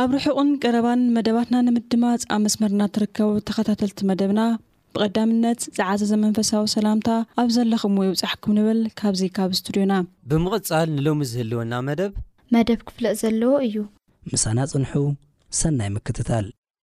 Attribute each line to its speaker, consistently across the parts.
Speaker 1: ኣብ
Speaker 2: ርሑቕን ቀረባን መደባትና ንምድማጽ ኣብ መስመርና ትርከቡ ተኸታተልቲ መደብና ብቐዳምነት ዝዓዘዘ መንፈሳዊ ሰላምታ ኣብ ዘለኹምዎ ይብጻሕኩም ንብል ካብዚ ካብ ስቱድዮና።
Speaker 3: ብምቕጻል ንሎሚ ዝህልወና መደብ።
Speaker 4: መደብ ክፍለጥ ዘለዎ እዩ።
Speaker 5: ምሳና ጽንሑ፣ ሰናይ ምክትታል።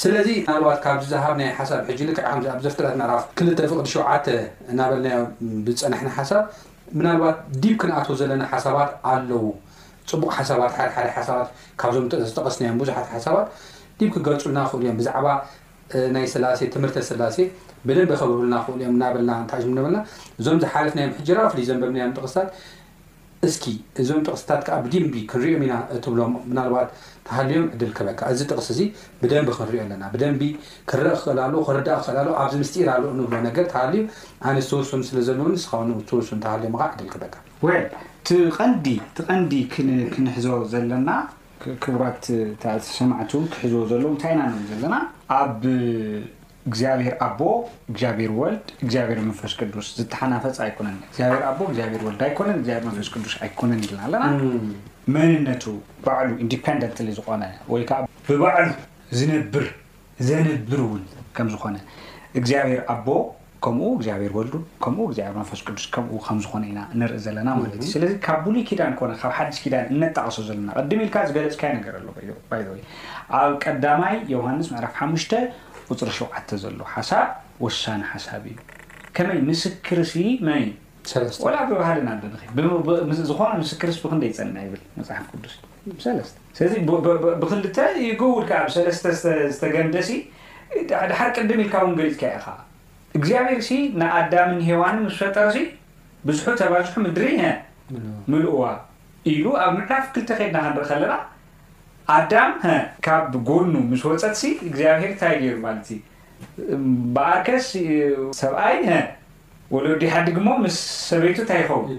Speaker 6: ስለዚ ምናልባት ካብዚ ዝሃብናዮ ሓሳብ ሕጂ ልክዕ ከምዚ ኣብ ዘፍጥረት ምዕራፍ ክልተ ፍቅዲ ሸውዓተ እናበልናዮ ዝጸናሕና ሓሳብ ምናልባት ዲብ ክንኣትዎ ዘለና ሓሳባት ኣለው ጽቡቅ ሓሳባት ሓደ ሓደ ሓሳባት ካብዞም ዝጠቀስናዮም ብዙሓት ሓሳባት ዲብ ክገልጹልና ይክእሉ እዮም ብዛዕባ ናይ ስላሴ ትምህርተ ስላሴ ብደንቢ ከብርሁልና ይክእሉ እዮም እናበልና እንታይ እናበልና እዞም ዝሓለፍናዮም ሕጂ ራፍሊ ዘንበብናዮም ጥቅስታት እስኪ እዞም ጥቕስታት ከኣ ብዲምቢ ክንሪኦም ኢና እትብሎም ምናልባት ተሃልዮም ዕድል ክህበካ። እዚ ጥቕሲ እዚ ብደምቢ ክንሪኦ ኣለና። ብደምቢ ክረእ ክኽእል ኣለዎ፣ ክርዳእ ክኽእል ኣለዎ፣ ኣብዚ ምስጢር ኣሎ እንብሎ ነገር ተሃልዩ ኣነ ዝተወሰኑ ስለ ዘለዉኒ ንስኻ ውን ዝተወሰኑ ተሃልዮም ኸኣ ዕድል ክህበካ።
Speaker 7: Well እቲ ቀንዲ እቲ ቀንዲ ክንሕዞ ዘለና ክቡራት ሰማዕቲ ውን ክሕዝዎ ዘለዉ እንታይ ኢና ንብል ዘለና ኣብ እግዚኣብሔር ኣቦ እግዚኣብሔር ወልድ እግዚኣብሔር መንፈስ ቅዱስ ዝተሓናፈፅ ኣይኮነን እግዚኣብሔር ኣቦ እግዚኣብሔር ወልድ ኣይኮነን እግዚኣብሔር መንፈስ ቅዱስ ኣይኮነን ኢልና ኣለና መንነቱ ባዕሉ ኢንዲፐንደንትሊ ዝኾነ ወይ ከዓ ብባዕሉ ዝነብር ዘንብር እውን ከም ዝኾነ እግዚኣብሔር ኣቦ ከምኡ እግዚኣብሔር ወልዱ ከምኡ እግዚኣብሔር መንፈስ ቅዱስ ከምኡ ከም ዝኾነ ኢና ንርኢ ዘለና ማለት እዩ ስለዚ ካብ ብሉይ ኪዳን ኮነ ካብ ሓድሽ ኪዳን እነጣቕሶ ዘለና ቅድም ኢልካ ዝገለፅካዮ ነገር ኣሎ ባይዘወይ ኣብ ቀዳማይ ዮሃንስ ምዕራፍ ሓሙሽተ ቁጽሪ ሸውዓተ ዘሎ ሓሳብ ወሳኒ ሓሳብ እዩ ከመይ ምስክርሲ መን እዩ
Speaker 6: ሰለስተ
Speaker 7: ወላ ብባህልን ኣበንኺ ብምብ ዝኾነ ምስክርስ ብኽንደይ ይጸንዕ ይብል መጽሓፍ ቅዱስ ብሰለስተ ስለዚ ብኽልተ ይግውድ ከኣ ብሰለስተ ዝተገምደሲ ድሓር ቅድም ኢልካ እውን ገሊጽካዮ ኢኻ እግዚኣብሔርሲ ንኣዳምን ሄዋንን ምስ ፈጠረሲ ብዝሑ ተባዝሑ ምድሪ ምልእዋ ኢሉ ኣብ ምዕራፍ ክልተ ከድና ክንርኢ ከለና ኣዳም ሀ ካብ ጎኑ ምስ ወጸትሲ እግዚኣብሔር ታይ ገይሩ ማለት እምበኣርከስ ሰብኣይ ሀ ወለዱ ይሓድግ እሞ ምስ ሰበይቱ ታይ ይኸውን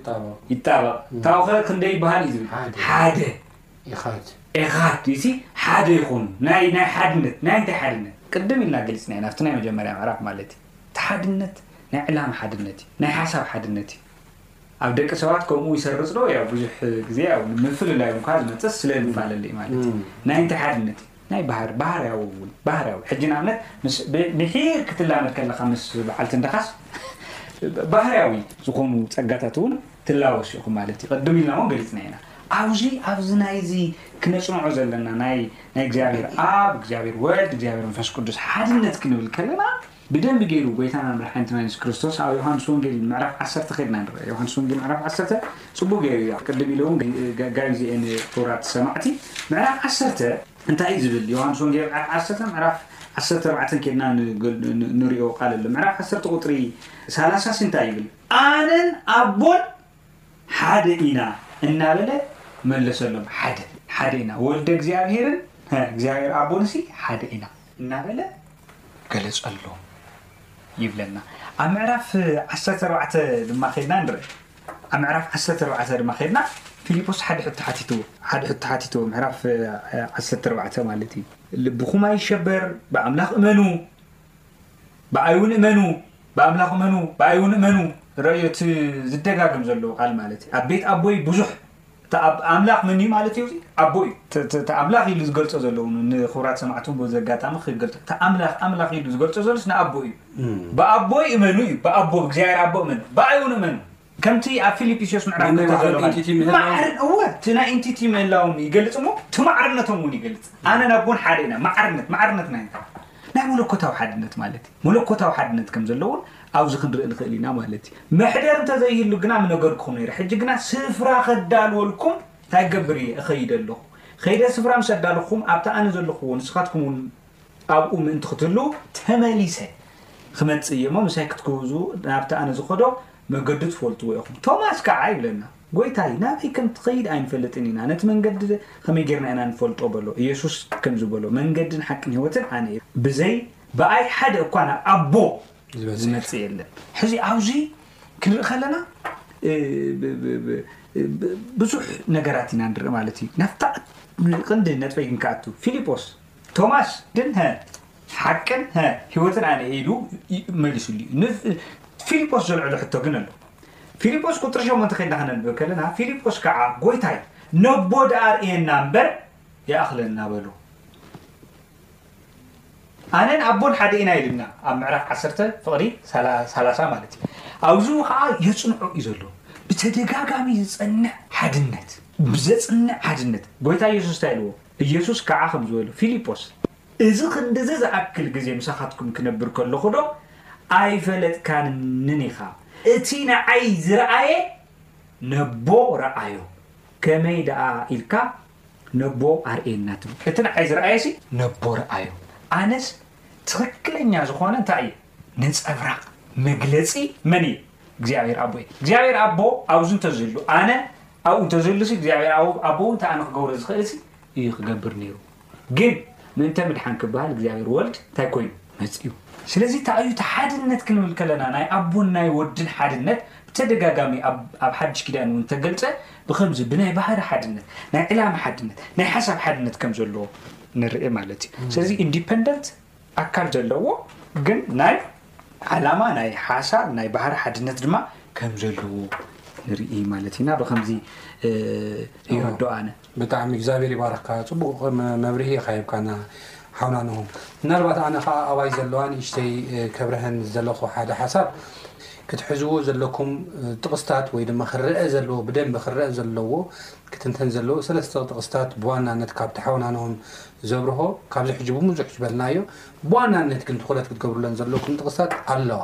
Speaker 7: ይጣበቕ ታውኸ ክንደይ ይበሃል እዩ ዝብል
Speaker 6: ሓደ ኤኻድ
Speaker 7: ኤኻድ ይሲ ሓደ ይኾኑ ናይ ናይ ሓድነት ናይ እንታይ ሓድነት ቅድም ኢልና ገሊፅና ኢና ኣብቲ ናይ መጀመርያ ምዕራፍ ማለት እዩ እቲ ሓድነት ናይ ዕላማ ሓድነት እዩ ናይ ሓሳብ ሓድነት እዩ ኣብ ደቂ ሰባት ከምኡ ይሰርጽ ዶ? ያው ብዙሕ ግዜ ያው ንምፍልላይ እንኳ ዝመጽእስ ስለ ንፋለል እዩ ማለት እዩ። ናይ እንታይ ሓድነት እዩ? ናይ ባህር ባህርያዊ እውን ባህርያዊ ሕጂ ንኣብነት ምስ ብ ምሒር ክትላመድ ከለኻ ምስ በዓልቲ እንዳኻስ ባህርያዊ ዝኾኑ ጸጋታት እውን ትላወሱ ኢኹም ማለት እዩ። ቅድም ኢልና እውን ገሊጽናዮ ኢና። ኣብዚ ኣብዚ ናይዚ ክነጽንዖ ዘለና ናይ ናይ እግዚኣብሔር ኣብ እግዚኣብሔር ወልድ እግዚኣብሔር መንፈስ ቅዱስ ሓድነት ክንብል ከለና ብደንቢ ገይሩ ጎይታናን መድሓኒትናን የሱስ ክርስቶስ ኣብ ዮሃንስ ወንጌል ምዕራፍ ዓሰርተ ከድና ንርኣ ዮሃንስ ወንጌል ምዕራፍ ዓሰርተ ጽቡቅ ገይሩ እዩ ቅድም ኢለ ውን ጋይዝ ኤን ክቡራት ሰማዕቲ ምዕራፍ ዓሰርተ እንታይ እዩ ዝብል ዮሃንስ ወንጌል ምዕራፍ ዓሰርተ ምዕራፍ ዓሰርተ ኣርባዕተ ከድና ንርኦ ቃል ኣሎ ምዕራፍ ዓሰርተ ቁጽሪ ሰላሳ ሲ እንታይ ይብል ኣነን ኣቦን ሓደ ኢና እናበለ መለሰሎም ሓደ ሓደ ኢና ወልደ እግዚኣብሔርን እግዚኣብሔር ኣቦንሲ ሓደ ኢና እናበለ ገለጸሎም ይብለና። ኣብ ምዕራፍ ዓሰርተ ኣርባዕተ ድማ ኬድና ንርኢ። ኣብ ምዕራፍ ዓሰርተ ኣርባዕተ ድማ ኬድና ፊልጶስ ሓደ ሕቶ ሓቲትዎ ሓደ ሕቶ ሓቲትዎ ምዕራፍ ዓሰርተ ኣርባዕተ ማለት እዩ። ልብኹም ኣይሸበር፣ ብኣምላኽ እመኑ፣ ብኣይ እውን እመኑ፣ ብኣምላኽ እመኑ፣ ብኣይ እውን እመኑ። ረእዮ እቲ ዝደጋግም ዘሎ ቃል ማለት እዩ። ኣብ ቤት ኣቦይ ብዙሕ እቲ ኣብ ኣምላኽ መን እዩ ማለት እዮዚ ኣቦ እዩ እቲ ኣምላኽ ኢሉ ዝገልጾ ዘሎ ውን ንክብራት ሰማዕቱ በዚ ኣጋጣሚ ክገልጾ እቲ ኣምላኽ ኣምላኽ ኢሉ ዝገልጾ ዘሎስ ንኣቦ እዩ ብኣቦይ እመኑ እዩ ብኣቦ እግዚኣብሔር ኣቦ እመኑ ብኣይ ውን እመኑ ከምቲ ኣብ ፊልጵስዮስ ምዕራፍ ክልተ ዘሎ ማለት እወ እቲ ናይ ኢንቲቲ ምህላዎም ይገልጽ እሞ እቲ ማዕርነቶም ውን ይገልጽ ኣነን ኣቦን ሓደ ኢና ማዕርነት ማዕርነት ናይ እንታይ ናይ መለኮታዊ ሓድነት ማለት እዩ መለኮታዊ ሓድነት ከም ዘለውን ኣብዚ ክንርኢ ንኽእል ኢና ማለት እዩ። መሕደር እንተ ዘይህሉ ግና ምነገርኩኹም ነይረ። ሕጂ ግና ስፍራ ኸዳልወልኩም እንታይ ክገብር እየ? እኸይድ ኣሎኹ። ኸይደ ስፍራ ምስ ኣዳለኹኹም፣ ኣብቲ ኣነ ዘሎኹዎ ንስኻትኩምውን ኣብኡ ምእንቲ ኽትህልዉ፣ ተመሊሰ ኽመጽእ እየ እሞ፣ ምሳይ ክትግህዙ ናብቲ ኣነ ዝኸዶ መገዲ ትፈልጥዎ ኢኹም። ቶማስ ከኣ ይብለና፣ ጐይታይ፣ ናበይ ከም እትኸይድ ኣይንፈልጥን ኢና። ነቲ መንገዲ ኸመይ ጌርና ኢና እንፈልጦ? በሎ። የሱስ ከምዚ በሎ፣ መንገድን ሓቅን ህይወትን ኣነ እየ። ብዘይ ብኣይ ሓደ እኳ ናብ ኣቦ ዝመጽእ የለን። ሕዚ ኣብዚ ክንርኢ ከለና ብዙሕ ነገራት ኢና ንርኢ ማለት እዩ። ናብታ ቅንዲ ነጥበይ ግን ክኣቱ ፊልጶስ ቶማስ ግን ሓቅን ህይወትን ኣነ ኢሉ መሊሱሉ እዩ። ፊልጶስ ዘልዕሎ ሕቶ ግን ኣሎ። ፊልጶስ ቁጥሪ ሸሞንተ ከድና ከነንብብ ከለና ፊልጶስ ከዓ ጎይታይ ነቦ ደኣ ርእየና እምበር ይኣኽለና በሎ። ኣነን ኣቦን ሓደ ኢና ኢሉና ኣብ ምዕራፍ ዓሰርተ ፍቕሪ ሰላሳ ማለት እዩ ኣብዝኡ ከዓ የፅንዖ እዩ ዘሎ ብተደጋጋሚ ዝፀንዕ ሓድነት ብዘፅንዕ ሓድነት ጎይታ ኢየሱስ እንታይ ኢልዎ ኢየሱስ ከዓ ከም ዝበሉ ፊልጶስ እዚ ክንድዚ ዝኣክል ግዜ ምሳኻትኩም ክነብር ከለኹ ዶ ኣይፈለጥካንን ኢኻ እቲ ንዓይ ዝረኣየ ነቦ ረኣዮ ከመይ ደኣ ኢልካ ነቦ ኣርእየና ትብል እቲ ንዓይ ዝረኣየሲ ነቦ ረኣዮ ኣነስ ትክክለኛ ዝኮነ እንታይ እየ ነፀብራቅ መግለፂ መን እየ እግዚኣብሔር ኣቦ እየ እግዚኣብሔር ኣቦ ኣብዚ እንተዝህሉ ኣነ ኣብኡ እንተዝህሉሲ እግዚኣብሔር ኣቦ እውን ተኣነ ክገብሮ ዝኽእልሲ እዩ ክገብር ነይሩ ግን ምእንተ ምድሓን ክበሃል እግዚኣብሔር ወልድ እንታይ ኮይኑ መፅኡ ስለዚ እንታይ እዩ እቲ ሓድነት ክንብል ከለና ናይ ኣቦን ናይ ወድን ሓድነት ብተደጋጋሚ ኣብ ሓድሽ ኪዳን እውን ተገልፀ ብኸምዚ ብናይ ባህሪ ሓድነት፣ ናይ ዕላማ ሓድነት፣ ናይ ሓሳብ ሓድነት ከም ዘሎ ንርእ ማለት እዩ። ስለዚ ኢንዲፐንደንት ኣካል ዘለዎ ግን ናይ ዓላማ፣ ናይ ሓሳብ፣ ናይ ባህሪ ሓድነት ድማ ከም ዘለዎ ንርኢ ማለት ኢና። ብኸምዚ ይርዶ ኣነ።
Speaker 6: ብጣዕሚ እግዚኣብሔር ይባርኽካ ጽቡቅ መብርሂ ኢኻ ሂብካና ሓውና ንሆ። ምናልባት ኣነ ከኣ ኣባይ ዘለዋ ንእሽተይ ከብርሀን ዝደለኹ ሓደ ሓሳብ ክትሕዝዎ ዘለኩም ጥቕስታት ወይ ድማ ክረኣ ዘለዎ ብደንቢ ክረኣ ዘለዎ ክትንተን ዘለዎ ሰለስተ ጥቕስታት ብዋናነት ካብቲ ሓውና ናሆም ዘብርሆ ካብዚ ሕጂ ብብዙሕ ዝበልናዮ ብዋናነት ግን ትኹረት ክትገብሩለን ዘለኩም ጥቕስታት ኣለዋ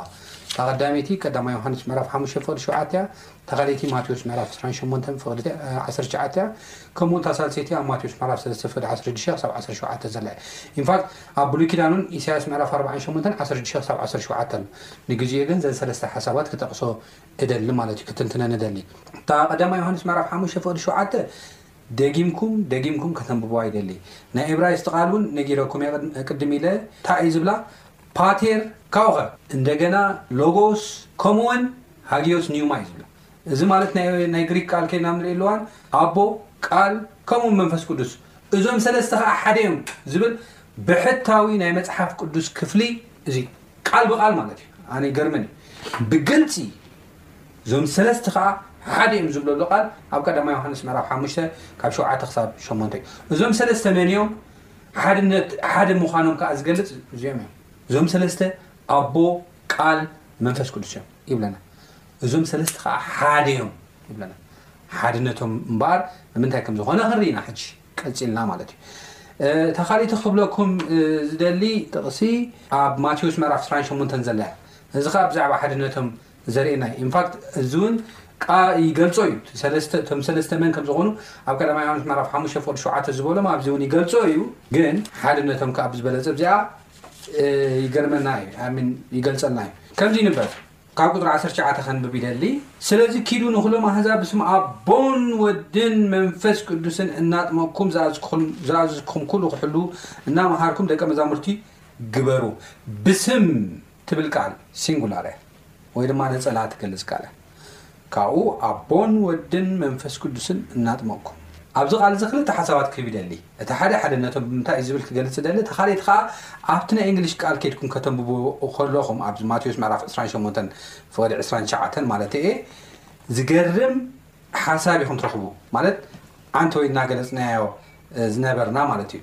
Speaker 6: እታ ቀዳመይቲ ቀዳማ ዮሃንስ ምዕራፍ ሓሙሽተ ፍቕዲ ሸውዓተ እያ እታ ካልኣይቲ ማቴዎስ ምዕራፍ ዕስራን ሸሞንተን ፍቕዲ ዓሰርተ ትሽዓተ እያ ከምኡውን እታ ሳልሰይቲ ኣብ ማቴዎስ ምዕራፍ ሰለስተ ፍቕዲ ዓሰርተ ሽዱሽተ ክሳብ ዓሰርተ ሸውዓተ ዘላ እያ ኢንፋክት ኣብ ብሉይ ኪዳኑን ኢሳያስ ምዕራፍ ኣርባዓን ሸሞንተን ዓሰርተ ሽዱሽተ ክሳብ ዓሰርተ ሸውዓተ ኣሎ ንግዜኡ ግን ዘዚ ሰለስተ ሓሳባት ክጠቅሶ እደሊ ማለት እዩ ክትንትነን እደሊ እታ ቀዳማይ ዮሃንስ ምዕራፍ ሓሙሽተ ፍቅዲ ሸውዓተ ደጊምኩም ደጊምኩም ከተንብብዋ ይደሊ ናይ እብራይስጢ ቃል ውን ነጊረኩም እየ ቅድም ኢለ ታይ እዩ ዝብላ ፓቴር ካብኡኸ እንደገና ሎጎስ ከምኡ ወን ሃጊዮስ ኒውማ እዩ ዝብላ እዚ ማለት ናይ ናይ ግሪክ ቃል ኴና ምርኢ ኣለዋን ኣቦ ቃል ከምኡ መንፈስ ቅዱስ እዞም ሰለስተ ከኣ ሓደ እዮም ዝብል ብሕታዊ ናይ መጽሓፍ ቅዱስ ክፍሊ እዚ ቃል ብቃል ማለት እዩ ኣነ ይገርመኒ ብግልጺ እዞም ሰለስተ ከኣ ሓደ እዮም ዝብለሉ ቃል ኣብ ቀዳማ ዮሃንስ ምዕራፍ ሓሙሽተ ካብ ሸውዓተ ክሳብ ሸሞንተ እዞም ሰለስተ መን እዮም ሓድነት ሓደ ምዃኖም ከዓ ዝገልፅ እዚኦም እዮም እዞም ሰለስተ ኣቦ ቃል መንፈስ ቅዱስ እዮም ይብለና እዞም ሰለስተ ከኣ ሓደ እዮም ይብለና። ሓድነቶም እምበኣር ብምንታይ ከም ዝኾነ ክንርኢ ኢና ሕጂ ቀጺልና ማለት እዩ። እታ ካልእቲ ክብለኩም ዝደሊ ጥቕሲ ኣብ ማቴዎስ ምዕራፍ 20 ሸሞንተን ዘላ እያ። እዚ ከኣ ብዛዕባ ሓድነቶም ዘርእየና እዩ። ኢንፋክት እዚ እውን ቃ ይገልጾ እዩ። እቲ ሰለስተ እቶም ሰለስተ መን ከም ዝኾኑ ኣብ ቀዳማይ ዮሃንስ ምዕራፍ ሓሙሽተ ፍቕዲ ሸውዓተ ዝበሎም ኣብዚ እውን ይገልጾ እዩ። ግን ሓድነቶም ከኣ ብዝበለጸ ብዚኣ ይገርመና እዩ። ኣይ ሚን ይገልጸልና እዩ። ከምዚ ንበል ካብ ቁጽሪ ዓሰርተ ትሽዓተ ከንብብ ይደሊ ስለዚ ኪዱ ንኩሎም ኣህዛብ ብስም ኣቦን ወድን መንፈስ ቅዱስን እናጥመቅኩም ዝኣዘዝኩኹም ኩሉ ክሕልዉ እናመሃርኩም ደቀ መዛሙርቲ ግበሩ ብስም ትብል ቃል ሲንጉላር እያ ወይ ድማ ነጸላ ትገልጽ ቃል እያ ካብኡ ኣቦን ወድን መንፈስ ቅዱስን እናጥመቕኩም። ኣብዚ ቃል እዚ ክልተ ሓሳባት ክህብ ይደሊ። እቲ ሓደ ሓድነቶም ብምንታይ እዩ ዝብል ክገልጽ እደሊ፣ እታ ካልኣይቲ ከኣ ኣብቲ ናይ እንግሊሽ ቃል ኬድኩም ከተንብቡ ከለኹም ኣብዚ ማቴዎስ ምዕራፍ ዕስራን ሸሞንተን ፍቕዲ ዕስራን ትሽዓተን ማለተይ እየ ዝገርም ሓሳብ ኢኹም ትረኽቡ ማለት ዓንተ ወይ እናገለጽናዮ ዝነበርና ማለት እዩ።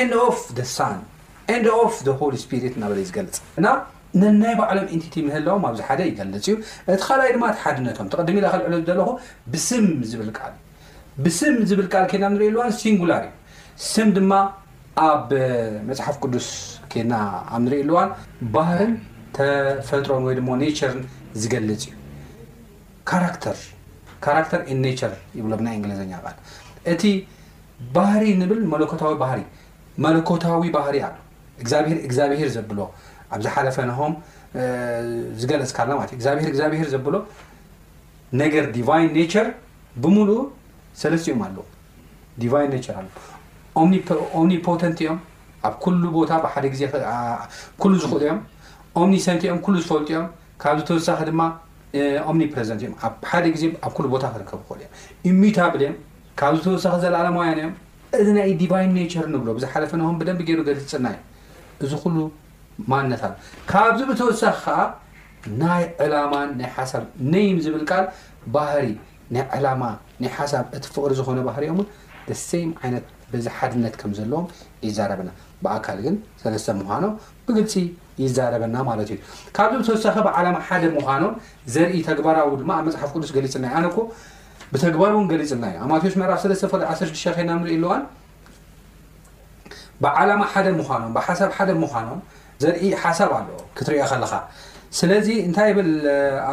Speaker 6: and of the Son and of the Holy Spirit እናበለ እዩ ዝገልጽ እና ነናይ ባዕሎም ኢንቲቲ ምህላዎም ኣብዚ ሓደ ይገልጽ እዩ እቲ ካልኣይ ድማ እቲ ሓድነቶም እቲ ቅድም ኢለ ከልዕሎ ዝደለኹ ብስም ዝብል ቃል ብስም ዝብል ቃል ኬድና ንሪኦ ኣለዋን ሲንጉላር እዩ ስም ድማ ኣብ መጽሓፍ ቅዱስ ኬድና ኣብ ንሪኦ ኣለዋን ባህርን ተፈጥሮን ወይ ድማ ኔቸርን ዝገልጽ እዩ ካራክተር ካራክተር ኢን ኔቸር ይብሎ ብናይ እንግሊዝኛ ቃል እቲ ባህሪ ንብል መለኮታዊ ባህሪ መለኮታዊ ባህሪ ኣሎ እግዚኣብሄር እግዚኣብሄር ዘብሎ ኣብ ዝሓለፈ ናሆም ዝገለጽካልና ማለት እግዚኣብሄር እግዚኣብሄር ዘብሎ ነገር ዲቫይን ኔቸር ብምሉኡ ሰለስቲኦም ኣለዉ ዲቫይን ኔቸር ኣሎ ኦምኒፖተንት እዮም ኣብ ኩሉ ቦታ ብሓደ ግዜ ኩሉ ዝኽእሉ እዮም ኦምኒሰንት እዮም ኩሉ ዝፈልጡ እዮም ካብ ዝተወሳኺ ድማ ኦምኒ ፕሬዘንት እዮም ኣብ ሓደ ግዜ ኣብ ኩሉ ቦታ ክርከቡ ክእሉ እዮም ኢሚታብል እዮም ካብዚ ተወሳኺ ዘለኣለማውያን እዮም። እዚ ናይ ዲቫይን ኔቸር ንብሎ ብዝሓለፈ ናሆም ብደንቢ ጌሩ ገሊጽልና እዩ እዚ ኩሉ ማንነት ኣሎ ካብዚ ብተወሳኺ ከኣ ናይ ዕላማን ናይ ሓሳብ ነይም ዝብል ቃል ባህሪ ናይ ዕላማ ናይ ሓሳብ እቲ ፍቕሪ ዝኾነ ባህሪኦም እውን the same ዓይነት በዚ ሓድነት ከም ዘለዎም ይዛረበና ብኣካል ግን ሰለስተ ምዃኖም ብግልጺ ይዛረበና ማለት እዩ ካብዚ ብተወሳኺ ብዓላማ ሓደ ምዃኖም ዘርኢ ተግባራዊ ድማ ኣብ መጽሓፍ ቅዱስ ገሊጽልና እዩ ኣነ እኮ ብተግባር እውን ገሊፅልና እዩ። ኣብ ማቴዎስ ምዕራፍ ሰለስተ ፎደይ ዓሰርተ ሽዱሽተ ከይና ንርኢ ኣለዋን ብዓላማ ሓደ ምዃኖም ብሓሳብ ሓደ ምዃኖም ዘርኢ ሓሳብ ኣሎ ክትሪኦ ከለኻ ስለዚ እንታይ ይብል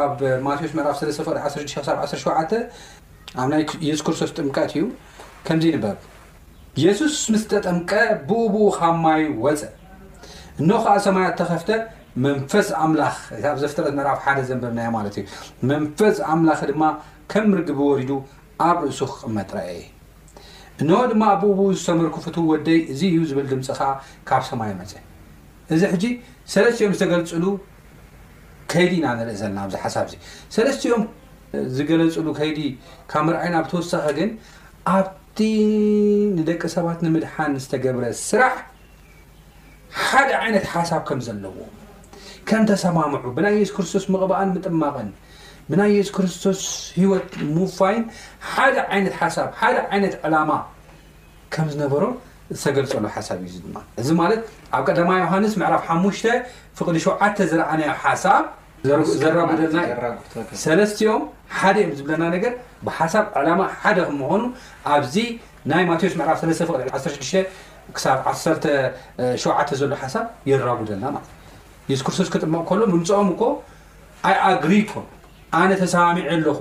Speaker 6: ኣብ ማቴዎስ ምዕራፍ ሰለስተ ፎደይ ዓሰርተ ሽዱሽተ ክሳብ ዓሰርተ ሸውዓተ ኣብ ናይ ኢየሱስ ክርስቶስ ጥምቀት እዩ ከምዚ ይንበብ የሱስ ምስ ተጠምቀ ብኡብኡ ኻብ ማይ ወጸ። እነሆ ኸኣ ሰማያት ተኸፍተ፣ መንፈስ ኣምላኽ፣ እቲ ኣብ ዘፍጥረት ምዕራፍ ሓደ ዘንበብናዮ ማለት እዩ፣ መንፈስ ኣምላኽ ድማ ከም ርግቢ ወሪዱ ኣብ ርእሱ ክቕመጥ ረኣየ። እነሆ ድማ ብኡብኡ ዝሰመርኩ ፍቱው ወደይ እዚ እዩ ዝብል ድምጺ ኸኣ ካብ ሰማይ መጸ። እዚ ሕጂ ሰለስቲኦም ዝተገልጽሉ ከይዲ ኢና ንርኢ ዘለና ኣብዚ ሓሳብ እዚ ሰለስቲኦም ዝገለጽሉ ከይዲ ካብ ምርኣይና ብተወሳኺ ግን ኣብቲ ንደቂ ሰባት ንምድሓን ዝተገብረ ስራሕ ሓደ ዓይነት ሓሳብ ከም ዘለዎም ከም ተሰማምዑ ብናይ የሱስ ክርስቶስ ምቕባእን ምጥማቕን ብናይ የሱስ ክርስቶስ ህይወት ምውፋይን ሓደ ዓይነት ሓሳብ ሓደ ዓይነት ዕላማ ከም ዝነበሮም ዝተገልጸሉ ሓሳብ እዩ ድማ እዚ ማለት ኣብ ቀዳማ ዮሃንስ ምዕራፍ ሓሙሽተ ፍቕዲ ሸውዓተ ዝረኣናዮ ሓሳብ ዘራጉደልና እዩ ሰለስቲኦም ሓደ እዮም ዝብለና ነገር ብሓሳብ ዕላማ ሓደ ከም ምኾኑ ኣብዚ ናይ ማቴዎስ ምዕራፍ 3 ፍቅሪ 16 ክሳብ 17 ዘሎ ሓሳብ የራጉደልና ማለት እዩ የሱስ ክርስቶስ ክጥመቕ ከሎ ምምፅኦም እኮ ኣይ ኣግሪ እኮ ኣነ ተሰማሚዐ ኣለኹ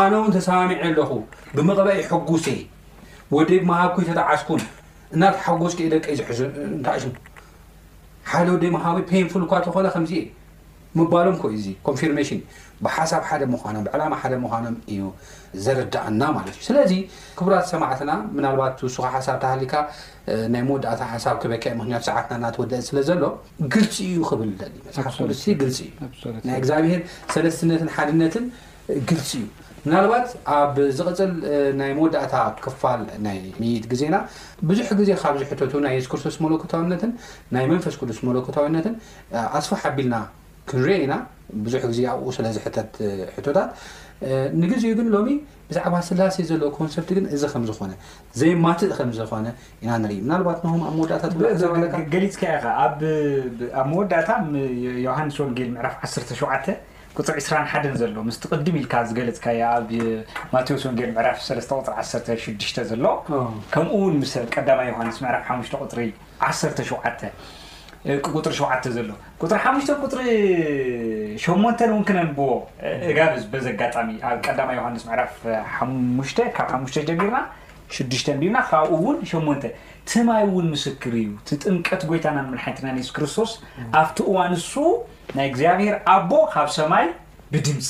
Speaker 6: ኣነ እውን ተሰማሚዐ ኣለኹ ብምቕበኢ ሕጉስ እየ ወደይ ብመሃብኩ ተጣዓስኩን እናተሓጎስኩ እየ ደቀይ ዝሕዙ እንታይ ሽሙ ሓደ ወደይ መሃዊ ፔንፉል እኳ ተኾነ ከምዚ እየ ምባሎም እኮ እዩ እዚ ኮንፊርሜሽን ብሓሳብ ሓደ ምዃኖም ብዕላማ ሓደ ምዃኖም እዩ ዘረዳኣና ማለት እዩ ስለዚ ክቡራት ሰማዕትና ምናልባት ትውስኾ ሓሳብ ተሃሊካ ናይ መወዳእታ ሓሳብ ክበክዕ ምክንያቱ ሰዓትና እናተወደእ ስለ ዘሎ ግልፂ እዩ ክብል ደሊ መፅሓፍ ቅዱስ ግልፂ እዩ ናይ እግዚኣብሄር ሰለስትነትን ሓድነትን ግልፂ እዩ። ምናልባት ኣብ ዝቕፅል ናይ መወዳእታ ክፋል ናይ ምይይጥ ግዜና ብዙሕ ግዜ ካብ ዝሕተቱ ናይ የሱስ ክርስቶስ መለኮታዊነትን ናይ መንፈስ ቅዱስ መለኮታዊነትን ኣስፍሕ ኣቢልና ክንሪኦ ኢና፣ ብዙሕ ግዜ ኣብኡ ስለ ዝሕተት ሕቶታት። ንግዚኡ ግን ሎሚ ብዛዕባ ስላሴ ዘሎ ኮንሰፕት ግን እዚ ከም ዝኾነ ዘየማትእ ከም ዝኾነ ኢና ንርኢ። ምናልባት ናሆም ኣብ መወዳእታ
Speaker 7: ትብሎ ሓሳብ ኣለካ? ገሊፅካዮ ኢኻ ኣብ ኣብ መወዳእታ ም- ዮሃንስ ወንጌል ምዕራፍ ዓሰርተ ሸውዓተ ቁጽሪ ዕስራን ሓደን ዘሎ ምስቲ ቅድም ኢልካ ዝገለጽካያ ኣብ ማቴዎስ ወንጌል ምዕራፍ ሰለስተ ቁጽሪ ዓሰርተ ሽዱሽተ ዘሎ ከምኡ ውን ምስ ቀዳማይ ዮሃንስ ምዕራፍ ሓሙሽተ ቁጽሪ ዓሰርተ ሸውዓተ ቁጽሪ ሸውዓተ ዘሎ ቁጽሪ ሓሙሽተን ቁጽሪ ሸሞንተን እውን ክነንብቦ እጋብዝ በዚ ኣጋጣሚ ኣብ ቀዳማይ ዮሃንስ ምዕራፍ ሓሙሽተ ካብ ሓሙሽተ ጀሚርና ሽዱሽተ እንዲና ካብኡ እውን ሸሞንተ ትማይ እውን ምስክር እዩ ትጥምቀት ጎይታናን መድሓኒትናን የሱስ ክርስቶስ ኣብቲ እዋን እሱ ናይ እግዚኣብሔር ኣቦ ኻብ ሰማይ ብድምጺ፣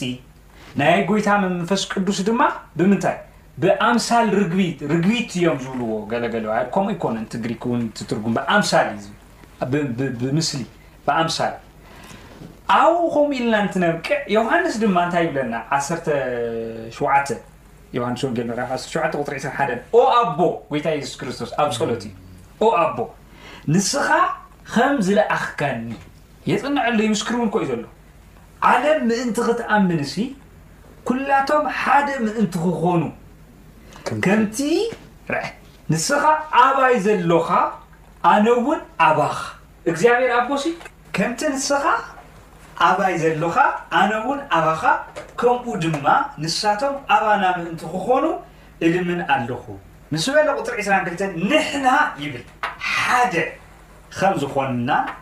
Speaker 7: ናይ ጐይታ መንፈስ ቅዱስ ድማ ብምንታይ? ብኣምሳል ርግቢት፣ ርግቢት እዮም ዝብልዎ ገለ ገለ፣ ኣይ ከምኡ ኣይኮነን እቲ ግሪክ እውን እቲ ትርጉም ብኣምሳል እዩ ዝብል፣ ብ፣ ብ፣ ብምስሊ፣ ብኣምሳል። ኣብኡ ከምኡ ኢልና እንትነብቅዕ ዮሃንስ ድማ እንታይ ይብለና ዓሰርተ ሸውዓተ፣ ዮሃንስ ወንጌል ምዕራፍ ዓሰርተ ሸውዓተ ቁጽሪ ዕስራን ሓደን፣ ኦ ኣቦ፣ ጐይታ የሱስ ክርስቶስ ኣብ ጸሎት እዩ፣ ኦ ኣቦ፣ ንስኻ ኸም ዝለኣኽካኒ፣ የጽንዕ ኣሎ ይምስክር ውን እኮ እዩ ዘሎ። ዓለም ምእንቲ ክትኣምንሲ ኩላቶም ሓደ ምእንቲ ክኾኑ ከምቲ ርዐ ንስኻ ኣባይ ዘሎኻ ኣነ ውን ኣባኻ እግዚኣብሔር ኣቦሲ ከምቲ ንስኻ ኣባይ ዘሎኻ ኣነ ውን ኣባኻ ከምኡ ድማ ንሳቶም ኣባና ምእንቲ ክኾኑ እልምን ኣሎኹ ምስ በለ ቁጽሪ ዕስራን ክልተን ንሕና ይብል ሓደ ከም ዝኾንና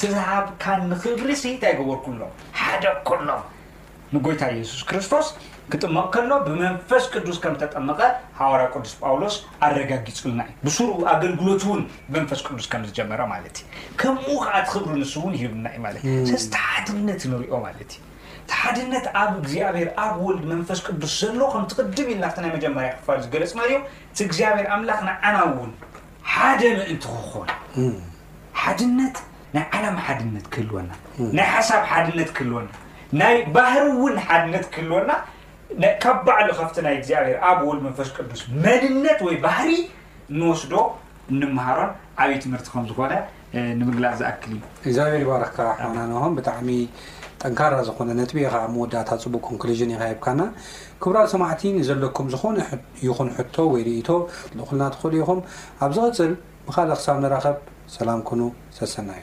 Speaker 7: ዝሃብካኒ ክብሪሲ እንታይ ገበርኩሎም? ሓደ ኩሎም ንጎይታ ኢየሱስ ክርስቶስ ክጥመቕ ከሎ ብመንፈስ ቅዱስ ከም ተጠመቐ ሓዋርያ ቅዱስ ጳውሎስ ኣረጋጊጹልና እዩ። ብሱሩ ኣገልግሎቱ እውን ብመንፈስ ቅዱስ ከም ዝጀመረ ማለት እዩ። ከምኡ ከኣ እቲ ክብሪ ንሱ እውን ሂቡና እዩ ማለት እዩ። ስለዚ እቲ ሓድነት ንሪኦ ማለት እዩ። እቲ ሓድነት ኣብ እግዚኣብሔር ኣብ ወልድ መንፈስ ቅዱስ ዘሎ ከምቲ ቅድም ኢልና ኣብቲ ናይ መጀመርያ ክፋል ዝገለጽናዮ እቲ እግዚኣብሔር ኣምላኽ ንዓና እውን ሓደ ምእንቲ ክኾን ሓድነት ናይ ዓላማ ሓድነት ክህልወና ናይ ሓሳብ ሓድነት ክህልወና ናይ ባህሪ እውን ሓድነት ክህልወና ካብ ባዕሉ ካብቲ ናይ እግዚኣብሔር ኣብ ወልድ መንፈስ ቅዱስ መንነት ወይ ባህሪ እንወስዶ እንመሃሮን ዓብዪ ትምህርቲ ከም ዝኾነ ንምግላጽ ዝኣክል እዩ።
Speaker 5: እግዚኣብሔር ይባርኽካ ሓውና ናሆም ብጣዕሚ ጠንካራ ዝኾነ ነጥቢ ኢኻ ኣብ መወዳእታ ጽቡቅ ኮንክሊዥን ኢኻ ሂብካና ክቡራት ሰማዕቲ ንዘለኩም ዝኾነ ይኹን ሕቶ ወይ ርእይቶ ክትልእኹልና ትኽእሉ ኢኹም ኣብ ዝቕጽል ብኻልእ ክሳብ ንራኸብ ሰላም ኩኑ ሰሰናዩ